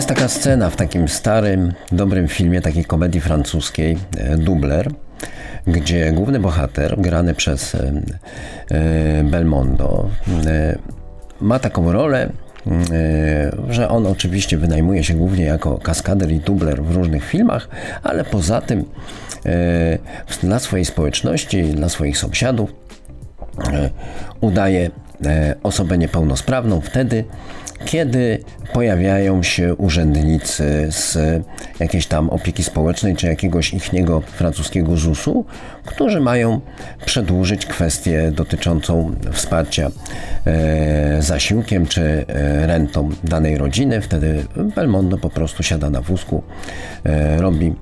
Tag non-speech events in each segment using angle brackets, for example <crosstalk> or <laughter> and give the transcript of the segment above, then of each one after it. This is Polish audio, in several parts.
Jest taka scena w takim starym, dobrym filmie, takiej komedii francuskiej, e, Dubler, gdzie główny bohater, grany przez e, e, Belmondo, ma taką rolę, że on oczywiście wynajmuje się głównie jako kaskader i dubler w różnych filmach, ale poza tym dla swojej społeczności, dla swoich sąsiadów udaje osobę niepełnosprawną. Wtedy, kiedy pojawiają się urzędnicy z jakiejś tam opieki społecznej czy jakiegoś ichniego francuskiego ZUS-u, którzy mają przedłużyć kwestię dotyczącą wsparcia e, zasiłkiem czy e, rentą danej rodziny. Wtedy Belmondo po prostu siada na wózku, e, robi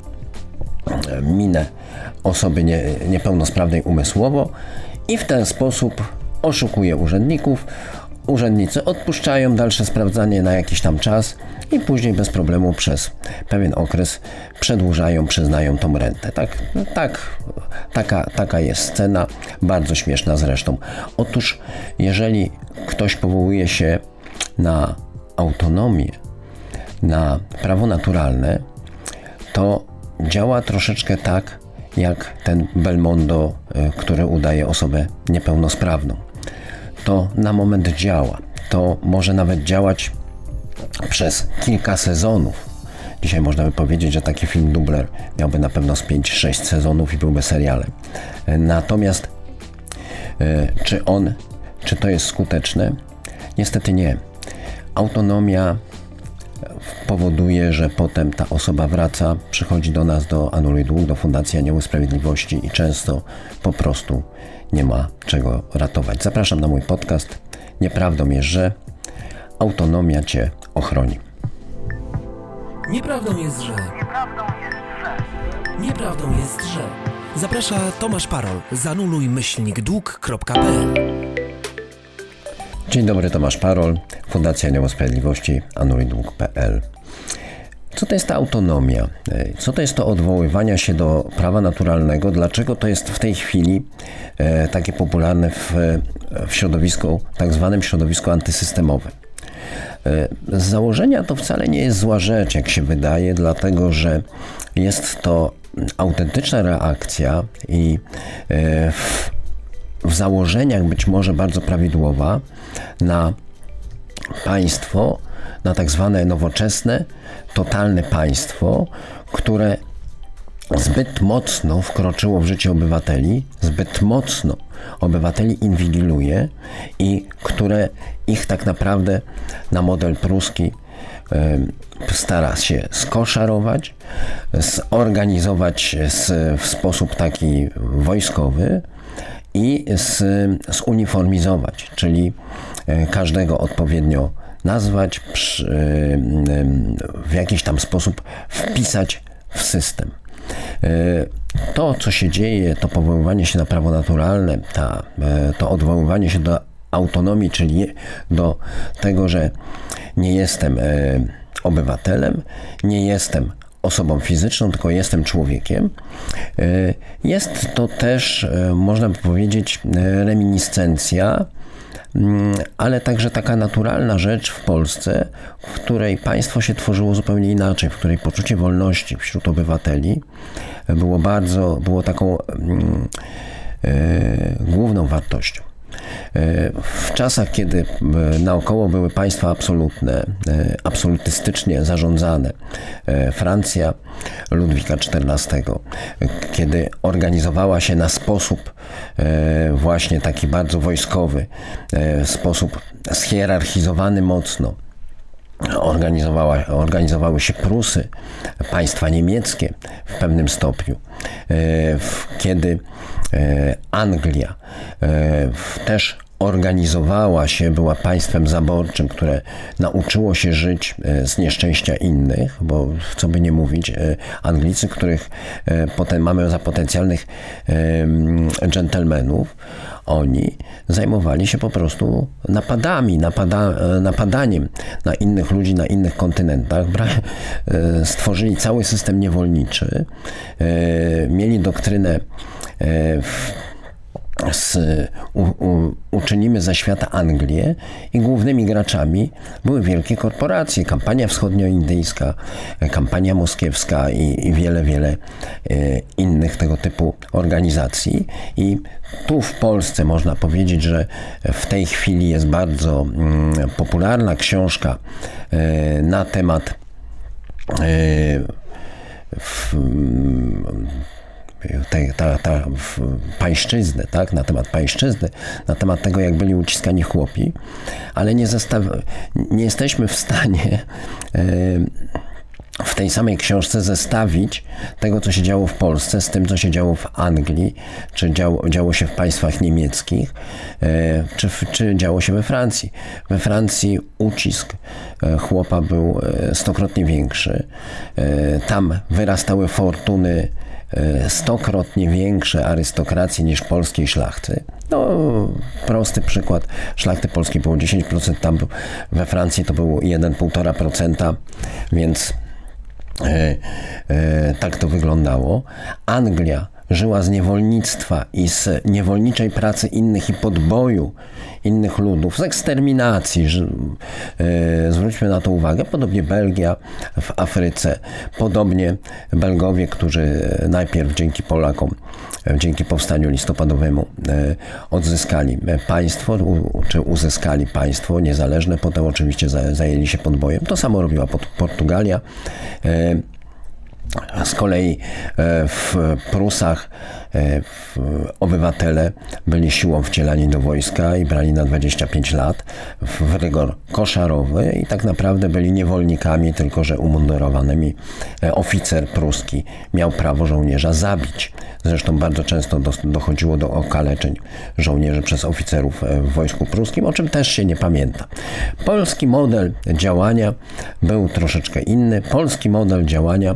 e, minę osoby nie, niepełnosprawnej umysłowo i w ten sposób oszukuje urzędników, urzędnicy odpuszczają dalsze sprawdzanie na jakiś tam czas i później bez problemu przez pewien okres przedłużają, przyznają tą rentę. Tak, tak, taka, taka jest scena, bardzo śmieszna zresztą. Otóż, jeżeli ktoś powołuje się na autonomię, na prawo naturalne, to działa troszeczkę tak, jak ten Belmondo, y, który udaje osobę niepełnosprawną to na moment działa. To może nawet działać przez kilka sezonów. Dzisiaj można by powiedzieć, że taki film Dubler miałby na pewno z 5-6 sezonów i byłby serialem. Natomiast e, czy on, czy to jest skuteczne? Niestety nie. Autonomia powoduje, że potem ta osoba wraca, przychodzi do nas do Anuluj Dług, do Fundacji Anioły Sprawiedliwości i często po prostu nie ma czego ratować. Zapraszam na mój podcast. Nieprawdą jest, że autonomia cię ochroni. Nieprawdą jest, że. Nieprawdą jest, że. Nieprawdą jest, że. Zaprasza Tomasz Parol. Zanuluj myślnik dług.pl Dzień dobry, Tomasz Parol, Fundacja Anioła Sprawiedliwości, anulujdług.pl. Co to jest ta autonomia? Co to jest to odwoływanie się do prawa naturalnego? Dlaczego to jest w tej chwili e, takie popularne w, w środowisku, tak zwanym środowisku antysystemowym? E, z założenia to wcale nie jest zła rzecz, jak się wydaje, dlatego że jest to autentyczna reakcja i e, w, w założeniach być może bardzo prawidłowa na państwo, na tak zwane nowoczesne, totalne państwo, które zbyt mocno wkroczyło w życie obywateli, zbyt mocno obywateli inwigiluje i które ich tak naprawdę na model pruski stara się skoszarować, zorganizować w sposób taki wojskowy i zuniformizować, czyli e, każdego odpowiednio nazwać, w jakiś tam sposób wpisać w system. E, to, co się dzieje, to powoływanie się na prawo naturalne, ta, e, to odwoływanie się do autonomii, czyli do tego, że nie jestem e, obywatelem, nie jestem osobą fizyczną, tylko jestem człowiekiem. Jest to też, można by powiedzieć, reminiscencja Mm, ale także taka naturalna rzecz w Polsce, w której państwo się tworzyło zupełnie inaczej, w której poczucie wolności wśród obywateli było bardzo, było taką e, główną wartością. E, w czasach, kiedy e, naokoło były państwa absolutne, e, absolutystycznie zarządzane, Francja Ludwika XIV, kiedy organizowała się na sposób właśnie taki bardzo wojskowy, sposób schierarchizowany mocno, organizowała, organizowały się Prusy, państwa niemieckie w pewnym stopniu, kiedy Anglia też organizowała się, była państwem zaborczym, które nauczyło się żyć e, z nieszczęścia innych, bo co by nie mówić, e, Anglicy, których e, potem mamy za potencjalnych dżentelmenów, oni zajmowali się po prostu napadami, napada, napadaniem na innych ludzi na innych kontynentach, stworzyli cały system niewolniczy, mieli doktrynę z, u, u, uczynimy ze świata Anglię i głównymi graczami były wielkie korporacje, kampania wschodnioindyjska, kampania moskiewska i, i wiele, wiele e, innych tego typu organizacji. I tu w Polsce można powiedzieć, że w tej chwili jest bardzo mm, popularna książka e, na temat e, w, ta, ta pańszczyzny, tak, na temat pańszczyzny, na temat tego, jak byli uciskani chłopi, ale nie, zestaw, nie jesteśmy w stanie w tej samej książce zestawić tego, co się działo w Polsce z tym, co się działo w Anglii, czy działo, działo się w państwach niemieckich, e, czy, czy działo się we Francji. We Francji ucisk e, chłopa był e, stokrotnie większy. Tam wyrastały fortuny stokrotnie większe arystokracji niż polskiej szlachty. No, prosty przykład. Szlachty polskiej było 10%, tam we Francji to było 1,5%, więc e, e, tak to wyglądało. Anglia żyła z niewolnictwa i z niewolniczej pracy innych i podboju innych ludów, z eksterminacji. Że, e, zwróćmy na to uwagę. Podobnie Belgia w Afryce, podobnie Belgowie, którzy najpierw dzięki Polakom, dzięki powstaniu listopadowemu e, odzyskali państwo, czy uzyskali państwo niezależne, potem oczywiście zajęli się podbojem. To samo robiła Portugalia. E, z kolei e, w Prusach e, obywatele byli siłą wcielani do wojska i brali na 25 lat w rygor koszarowy i tak naprawdę byli niewolnikami, tylko że umundurowanymi. E, oficer pruski miał prawo żołnierza zabić. Zresztą bardzo często dochodziło do okaleczeń żołnierzy przez oficerów w wojsku pruskim, o czym też się nie pamięta. Polski model działania był troszeczkę inny. Polski model działania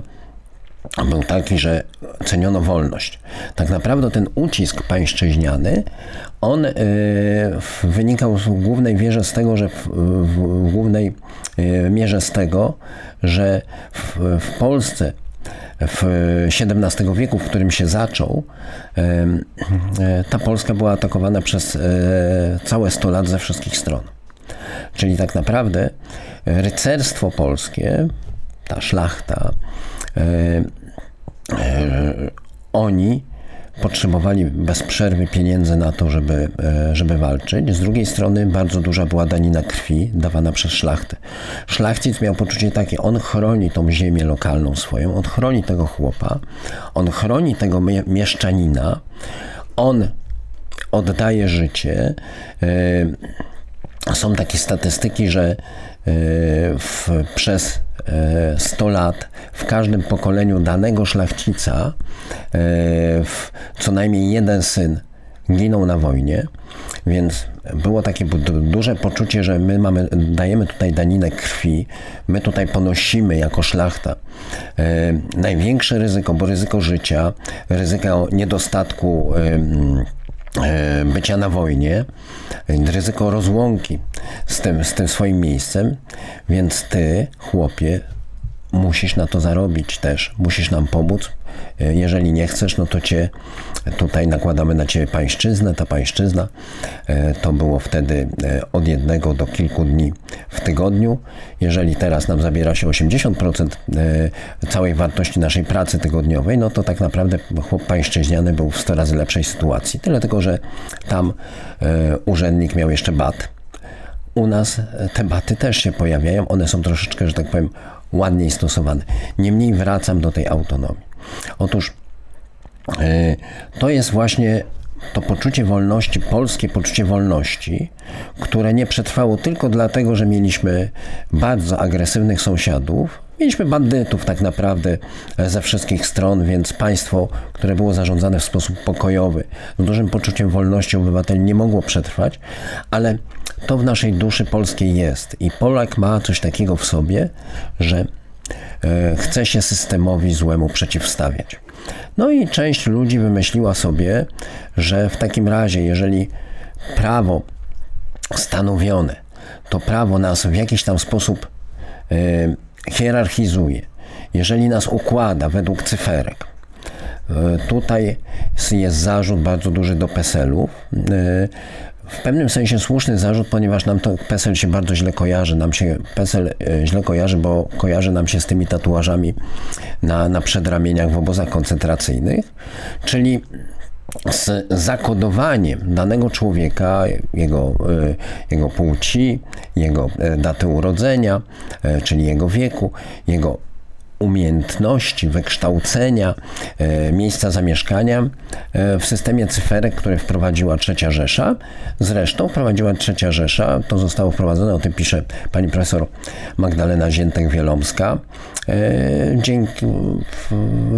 był taki, że ceniono wolność. Tak naprawdę ten ucisk pańszczyźniany, on y, wynikał w głównej wierze z tego, że w, w głównej y, mierze z tego, że w, w Polsce w XVII wieku, w którym się zaczął, y, ta Polska była atakowana przez całe 100 lat ze wszystkich stron. Czyli tak naprawdę rycerstwo polskie, ta szlachta, E, e, oni potrzebowali bez przerwy pieniędzy na to, żeby, e, żeby walczyć. Z drugiej strony bardzo duża była danina krwi dawana przez szlachtę. Szlachcic miał poczucie takie, on chroni tą ziemię lokalną swoją, on chroni tego chłopa, on chroni tego mieszczanina, on oddaje życie. Są takie statystyki, że w, przez 100 lat każdym pokoleniu danego szlachcica e, co najmniej jeden syn ginął na wojnie, więc było takie duże poczucie, że my mamy, dajemy tutaj daninę krwi, my tutaj ponosimy jako szlachta e, największe ryzyko, bo ryzyko życia, ryzyko niedostatku e, bycia na wojnie, ryzyko rozłąki z tym, z tym swoim miejscem, więc ty, chłopie, musisz na to zarobić też, musisz nam pomóc. E, jeżeli nie chcesz, no to cię tutaj nakładamy na ciebie pańszczyznę. Ta pańszczyzna e, to było wtedy e, od jednego do kilku dni w tygodniu. Jeżeli teraz nam zabiera się 80% całej wartości naszej pracy tygodniowej, no to tak naprawdę chłop pańszczyźniany był w 100 razy lepszej sytuacji. Tyle tylko, że tam urzędnik miał jeszcze bat. U nas te baty też się pojawiają. One są troszeczkę, że tak powiem, ładniej stosowane. Niemniej wracam do tej autonomii. Otóż e, to jest właśnie to poczucie wolności, polskie poczucie wolności, które nie przetrwało tylko dlatego, że mieliśmy bardzo agresywnych sąsiadów, mieliśmy bandytów tak naprawdę ze wszystkich stron, więc państwo, które było zarządzane w sposób pokojowy, z dużym poczuciem wolności obywateli nie mogło przetrwać, ale to w naszej duszy polskiej jest i Polak ma coś takiego w sobie, że e, chce się systemowi złemu przeciwstawiać. No i część ludzi wymyśliła sobie, że w takim razie, jeżeli prawo stanowione, to prawo nas w jakiś tam sposób e, hierarchizuje, jeżeli nas układa według cyferek, tutaj jest zarzut bardzo duży do PESEL-u. W pewnym sensie słuszny zarzut, ponieważ nam to PESEL się bardzo źle kojarzy. Nam się PESEL źle kojarzy, bo kojarzy nam się z tymi tatuażami na, na przedramieniach w obozach koncentracyjnych, czyli z zakodowaniem danego człowieka, jego, jego płci, jego daty urodzenia, czyli jego wieku, jego umiejętności, wykształcenia, e, miejsca zamieszkania e, w systemie cyferek, które wprowadziła Trzecia Rzesza. Zresztą wprowadziła Trzecia Rzesza, to zostało wprowadzone, o tym pisze pani profesor Magdalena Ziętek-Wielomska, e, dzięki,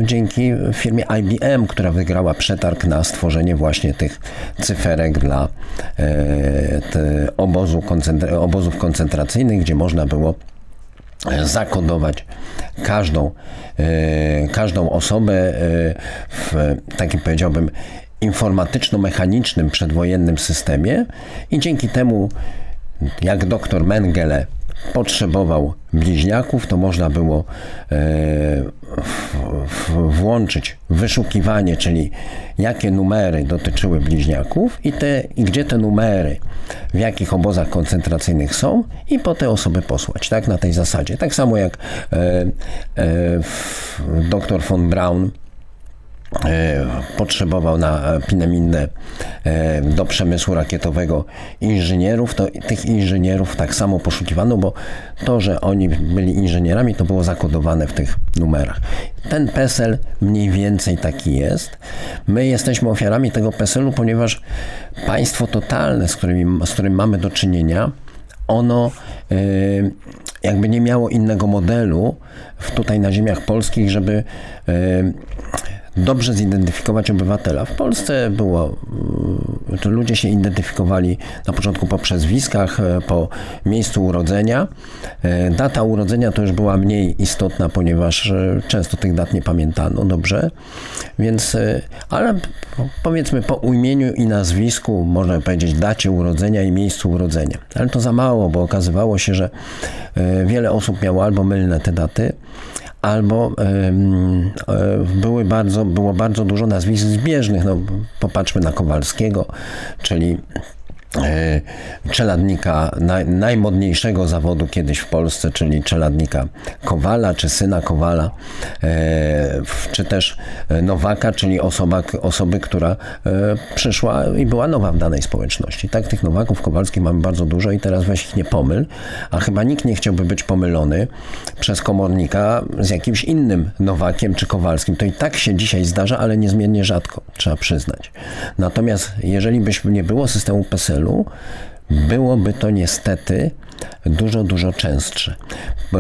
dzięki firmie IBM, która wygrała przetarg na stworzenie właśnie tych cyferek dla obozów koncentracyjnych, gdzie można było zakodować każdą, e, każdą osobę e, w takim powiedziałbym informatyczno-mechanicznym przedwojennym systemie i dzięki temu jak doktor Mengele potrzebował bliźniaków, to można było e, włączyć wyszukiwanie, czyli jakie numery dotyczyły bliźniaków i, te, i gdzie te numery, w jakich obozach koncentracyjnych są i po te osoby posłać, tak, na tej zasadzie. Tak samo jak e, e, dr von Braun potrzebował na Pinemindę e, do przemysłu rakietowego inżynierów, to tych inżynierów tak samo poszukiwano, bo to, że oni byli inżynierami, to było zakodowane w tych numerach. Ten PESEL mniej więcej taki jest. My jesteśmy ofiarami tego PESEL-u, ponieważ państwo totalne, z, którymi, z którym mamy do czynienia, ono e, jakby nie miało innego modelu tutaj na ziemiach polskich, żeby dobrze zidentyfikować obywatela. W Polsce było, mm, to ludzie się identyfikowali na początku po przezwiskach, e, po miejscu urodzenia. E, data urodzenia to już była mniej istotna, ponieważ często tych dat nie pamiętano dobrze. Więc, ale powiedzmy po imieniu i nazwisku, można powiedzieć dacie urodzenia i miejscu urodzenia. Ale to za mało, bo okazywało się, że wiele osób miało albo mylne te daty, albo były bardzo, było bardzo dużo nazwisk zbieżnych. No, popatrzmy na Kowalskiego, czyli E, czeladnika naj, najmodniejszego zawodu kiedyś w Polsce, czyli czeladnika Kowala, czy syna Kowala, e, czy też Nowaka, czyli osoba, osoby, która e, przyszła i była nowa w danej społeczności. Tak, tych Nowaków Kowalskich mamy bardzo dużo i teraz weź ich nie pomyl, a chyba nikt nie chciałby być pomylony przez komornika z jakimś innym Nowakiem czy Kowalskim. To i tak się dzisiaj zdarza, ale niezmiennie rzadko, trzeba przyznać. Natomiast jeżeli byśmy nie było systemu PESEL, byłoby to niestety dużo, dużo częstsze. E,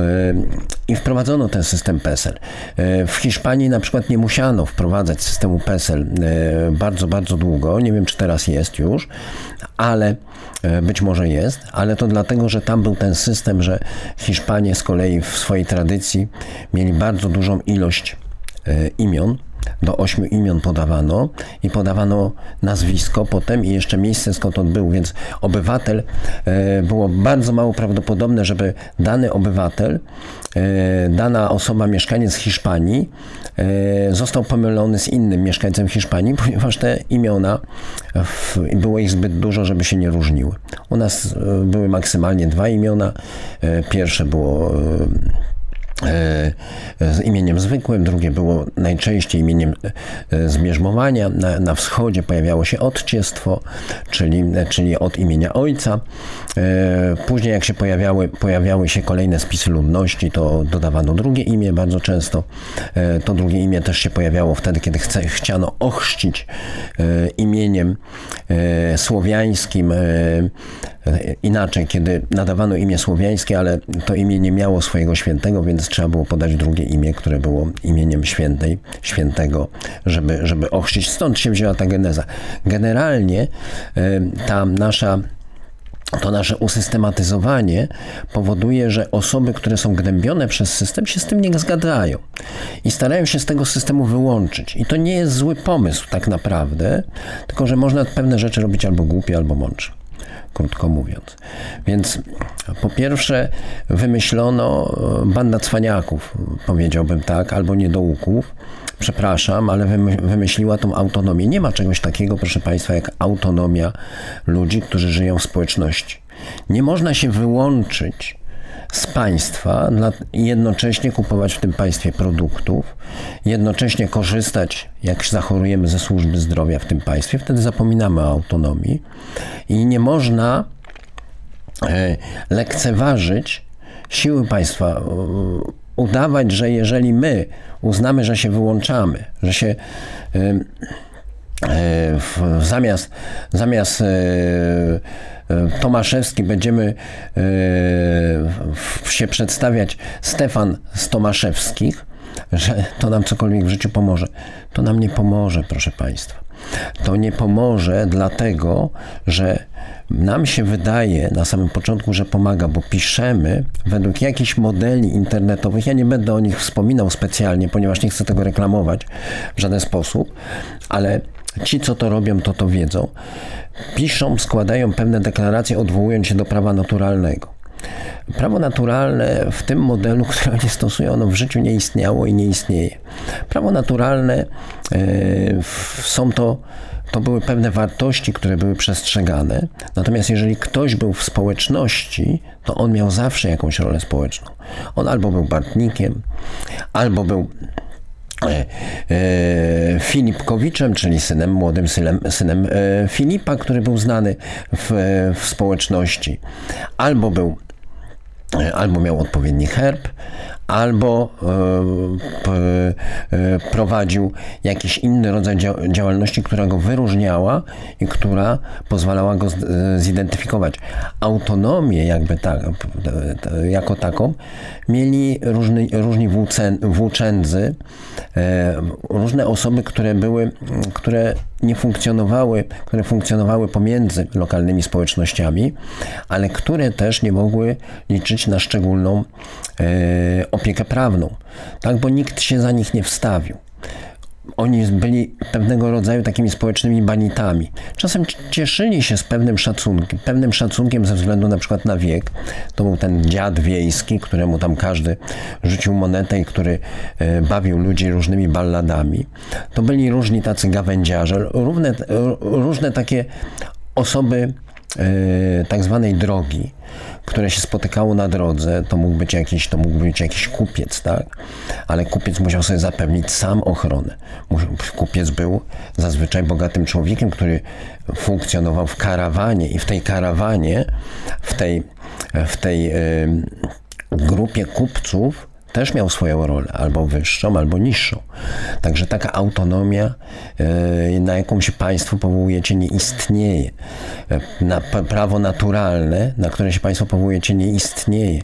I wprowadzono ten system PESEL. E, w Hiszpanii na przykład nie musiano wprowadzać systemu PESEL e, bardzo, bardzo długo. Nie wiem, czy teraz jest już, ale być może jest, ale to dlatego, że tam był ten system, że Hiszpanie z kolei w swojej tradycji mieli bardzo dużą ilość imion do ośmiu imion podawano i podawano nazwisko potem i jeszcze miejsce skąd on był, więc obywatel, e, było bardzo mało prawdopodobne, żeby dany obywatel, e, dana osoba, mieszkaniec Hiszpanii e, został pomylony z innym mieszkańcem Hiszpanii, <laughs> ponieważ te imiona, było ich zbyt dużo, żeby się nie różniły. U nas były maksymalnie dwa imiona. Pierwsze było z imieniem zwykłym, drugie było najczęściej imieniem e, zmierzmowania. Na, na wschodzie pojawiało się odciestwo, czyli, czyli od imienia ojca. E, później jak się pojawiały, pojawiały się kolejne spisy ludności, to dodawano drugie imię bardzo często. To drugie imię też się pojawiało wtedy, kiedy chce, chciano ochrzcić imieniem słowiańskim inaczej, kiedy nadawano imię słowiańskie, ale to imię nie miało swojego świętego, więc trzeba było podać drugie imię, które było imieniem świętej, świętego, żeby, żeby ochrzcić. Stąd się wzięła ta geneza. Generalnie ta nasza to nasze usystematyzowanie powoduje, że osoby, które są gnębione przez system, się z tym nie zgadzają i starają się z tego systemu wyłączyć. I to nie jest zły pomysł tak naprawdę, tylko że można pewne rzeczy robić albo głupie, albo mądrze. Krótko mówiąc. Więc po pierwsze wymyślono banda cwaniaków, powiedziałbym tak, albo niedouków, przepraszam, ale wymyśliła tą autonomię. Nie ma czegoś takiego, proszę Państwa, jak autonomia ludzi, którzy żyją w społeczności. Nie można się wyłączyć z państwa jednocześnie kupować w tym państwie produktów, jednocześnie korzystać, jak zachorujemy ze służby zdrowia w tym państwie, wtedy zapominamy o autonomii i nie można e, lekceważyć siły państwa, udawać, że jeżeli my uznamy, że się wyłączamy, że się e, e, zamiast, zamiast E, Tomaszewski będziemy e, się przedstawiać Stefan z Tomaszewskich, że to nam cokolwiek w życiu pomoże. To nam nie pomoże, proszę Państwa. To nie pomoże dlatego, że nam się wydaje na samym początku, że pomaga, bo piszemy według jakichś modeli internetowych. Ja nie będę o nich wspominał specjalnie, ponieważ nie chcę tego reklamować w żaden sposób, ale ci, co to robią, to to wiedzą piszą, składają pewne deklaracje, odwołując się do prawa naturalnego. Prawo naturalne w tym modelu, <laughs> które oni stosują, ono w życiu nie istniało i nie istnieje. Prawo naturalne e, są to, to były pewne wartości, które były przestrzegane. Natomiast jeżeli ktoś był w społeczności, to on miał zawsze jakąś rolę społeczną. On albo był bartnikiem, albo był Filipkowiczem, czyli synem, młodym synem, synem e, Filipa, który był znany w, w społeczności. Albo był albo miał odpowiedni herb, albo prowadził jakiś inny rodzaj działalności, która go wyróżniała i która pozwalała go zidentyfikować. Autonomię jakby tak, jako taką mieli różni, różni włóczędzy, e, różne osoby, które były, które nie funkcjonowały, które funkcjonowały pomiędzy lokalnymi społecznościami, ale które też nie mogły liczyć na szczególną e, opiekę prawną, tak, bo nikt się za nich nie wstawił oni byli pewnego rodzaju takimi społecznymi banitami. Czasem cieszyli się z pewnym szacunkiem, pewnym szacunkiem ze względu na przykład na wiek. To był ten dziad wiejski, któremu tam każdy rzucił monetę i który e, bawił ludzi różnymi balladami. To byli różni tacy gawędziarze, równe, różne takie osoby e, tak zwanej drogi, które się spotykało na drodze, to mógł być jakiś, to mógł być jakiś kupiec, tak? Ale kupiec musiał sobie zapewnić sam ochronę. Kupiec był zazwyczaj bogatym człowiekiem, który funkcjonował w karawanie i w tej karawanie, w tej, w tej grupie kupców też miał swoją rolę, albo wyższą, albo niższą. Także taka autonomia, e, na jaką się państwo powołujecie, nie istnieje. Na prawo naturalne, na które się państwo powołujecie, nie istnieje.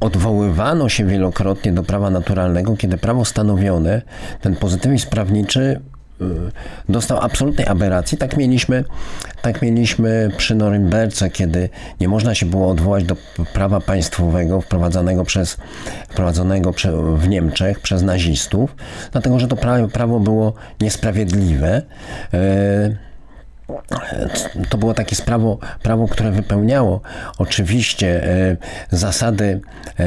Odwoływano się wielokrotnie do prawa naturalnego, kiedy prawo stanowione, ten pozytywizm prawniczy dostał absolutnej aberracji. Tak mieliśmy, tak mieliśmy przy Norymberce, kiedy nie można się było odwołać do prawa państwowego wprowadzonego przez, wprowadzonego w Niemczech przez nazistów, dlatego że to prawo było niesprawiedliwe. To było takie prawo, prawo, które wypełniało oczywiście e, zasady, e,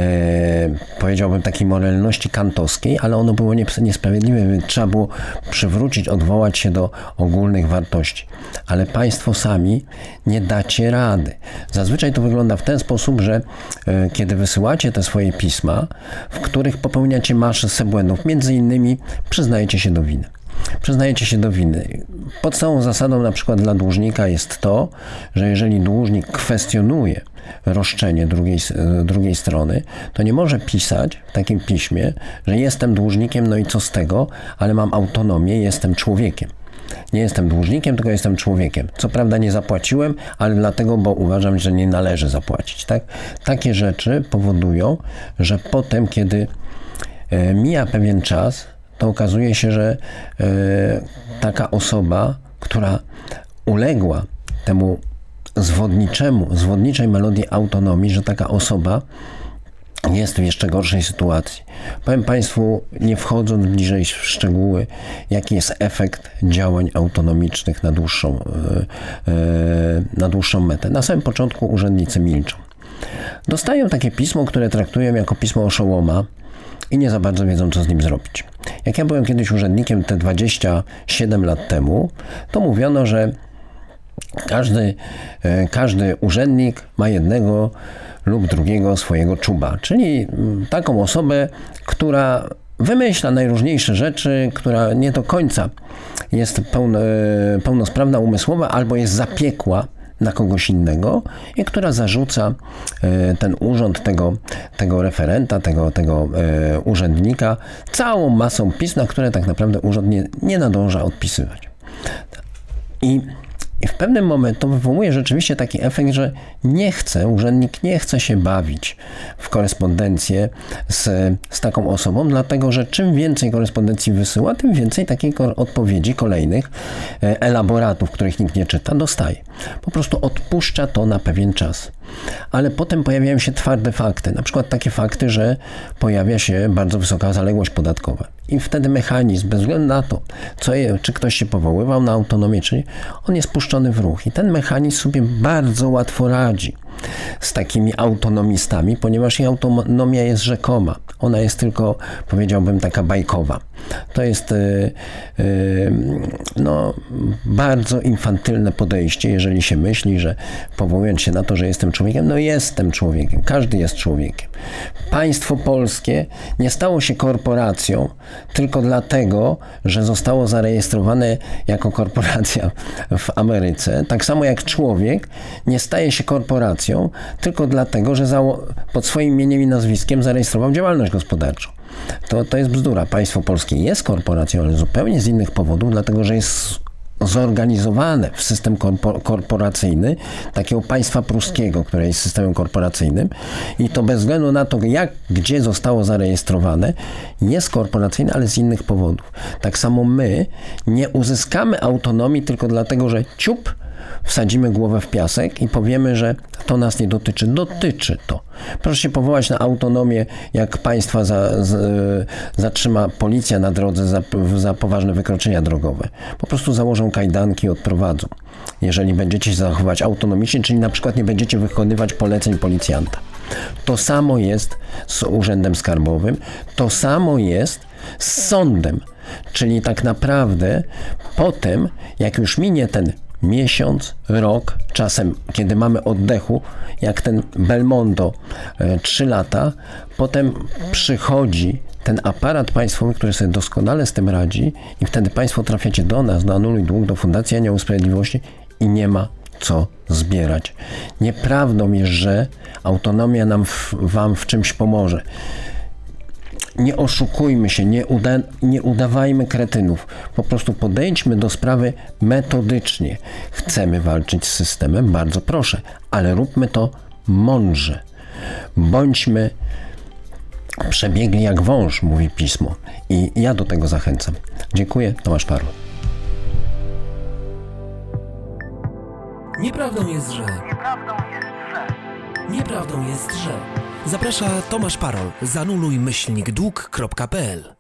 powiedziałbym, takiej moralności kantowskiej, ale ono było niesprawiedliwe, więc trzeba było przywrócić, odwołać się do ogólnych wartości. Ale państwo sami nie dacie rady. Zazwyczaj to wygląda w ten sposób, że e, kiedy wysyłacie te swoje pisma, w których popełniacie masę błędów, między innymi przyznajecie się do winy przyznajecie się do winy. Podstawową zasadą na przykład dla dłużnika jest to, że jeżeli dłużnik kwestionuje roszczenie drugiej, drugiej strony, to nie może pisać w takim piśmie, że jestem dłużnikiem, no i co z tego, ale mam autonomię, jestem człowiekiem. Nie jestem dłużnikiem, tylko jestem człowiekiem. Co prawda nie zapłaciłem, ale dlatego, bo uważam, że nie należy zapłacić. Tak? Takie rzeczy powodują, że potem, kiedy e, mija pewien czas, to okazuje się, że e, taka osoba, która uległa temu zwodniczemu, zwodniczej melodii autonomii, że taka osoba jest w jeszcze gorszej sytuacji. Powiem Państwu, nie wchodząc bliżej w szczegóły, jaki jest efekt działań autonomicznych na dłuższą, e, e, na dłuższą metę. Na samym początku urzędnicy milczą. Dostają takie pismo, które traktują jako pismo oszołoma i nie za bardzo wiedzą, co z nim zrobić. Jak ja byłem kiedyś urzędnikiem te 27 lat temu, to mówiono, że każdy, e, każdy urzędnik ma jednego lub drugiego swojego czuba, czyli mm, taką osobę, która wymyśla najróżniejsze rzeczy, która nie do końca jest pełno, e, pełnosprawna umysłowa albo jest zapiekła na kogoś innego i która zarzuca e, ten urząd tego, tego referenta, tego, tego urzędnika całą masą pism, na które tak naprawdę urząd nie, nie nadąża odpisywać. I i w pewnym momencie wywołuje rzeczywiście taki efekt, że nie chce, urzędnik nie chce się bawić w korespondencję z, z taką osobą, dlatego że czym więcej korespondencji wysyła, tym więcej takich odpowiedzi kolejnych, e, elaboratów, których nikt nie czyta, dostaje. Po prostu odpuszcza to na pewien czas. Ale potem pojawiają się twarde fakty, na przykład takie fakty, że pojawia się bardzo wysoka zaległość podatkowa. I wtedy mechanizm, bez względu na to, co je, czy ktoś się powoływał na autonomię, czy on jest puszczony w ruch. I ten mechanizm sobie bardzo łatwo radzi z takimi autonomistami, ponieważ ich autonomia jest rzekoma. Ona jest tylko, powiedziałbym, taka bajkowa. To jest yy, yy, no, bardzo infantylne podejście, jeżeli się myśli, że powołując się na to, że jestem człowiekiem, no jestem człowiekiem, każdy jest człowiekiem. Państwo polskie nie stało się korporacją tylko dlatego, że zostało zarejestrowane jako korporacja w Ameryce. Tak samo jak człowiek nie staje się korporacją tylko dlatego, że pod swoim imieniem i nazwiskiem zarejestrował działalność gospodarczą. To, to jest bzdura. Państwo polskie jest korporacją, ale zupełnie z innych powodów, dlatego że jest zorganizowane w system korporacyjny takiego państwa pruskiego, które jest systemem korporacyjnym i to bez względu na to, jak, gdzie zostało zarejestrowane, jest korporacyjne, ale z innych powodów. Tak samo my nie uzyskamy autonomii tylko dlatego, że ciup wsadzimy głowę w piasek i powiemy, że to nas nie dotyczy. Dotyczy to. Proszę się powołać na autonomię, jak państwa za, za, zatrzyma policja na drodze za, za poważne wykroczenia drogowe. Po prostu założą kajdanki i odprowadzą. Jeżeli będziecie się zachowywać autonomicznie, czyli na przykład nie będziecie wykonywać poleceń policjanta. To samo jest z Urzędem Skarbowym, to samo jest z sądem. Czyli tak naprawdę potem, jak już minie ten miesiąc, rok, czasem kiedy mamy oddechu, jak ten Belmondo, 3 e, lata, potem przychodzi ten aparat państwowy, który sobie doskonale z tym radzi i wtedy państwo trafiacie do nas, do Anuluj Dług, do Fundacji Anioł Sprawiedliwości i nie ma co zbierać. Nieprawdą jest, że autonomia nam w, wam w czymś pomoże nie oszukujmy się, nie, uda, nie udawajmy kretynów. Po prostu podejdźmy do sprawy metodycznie. Chcemy walczyć z systemem, bardzo proszę, ale róbmy to mądrze. Bądźmy przebiegli jak wąż, mówi pismo. I ja do tego zachęcam. Dziękuję, Tomasz Parło. Nieprawdą jest, że. Nieprawdą jest, że. Nieprawdą jest, że. Zaprasza Tomasz Parol. Zanuluj myślnik dług.pl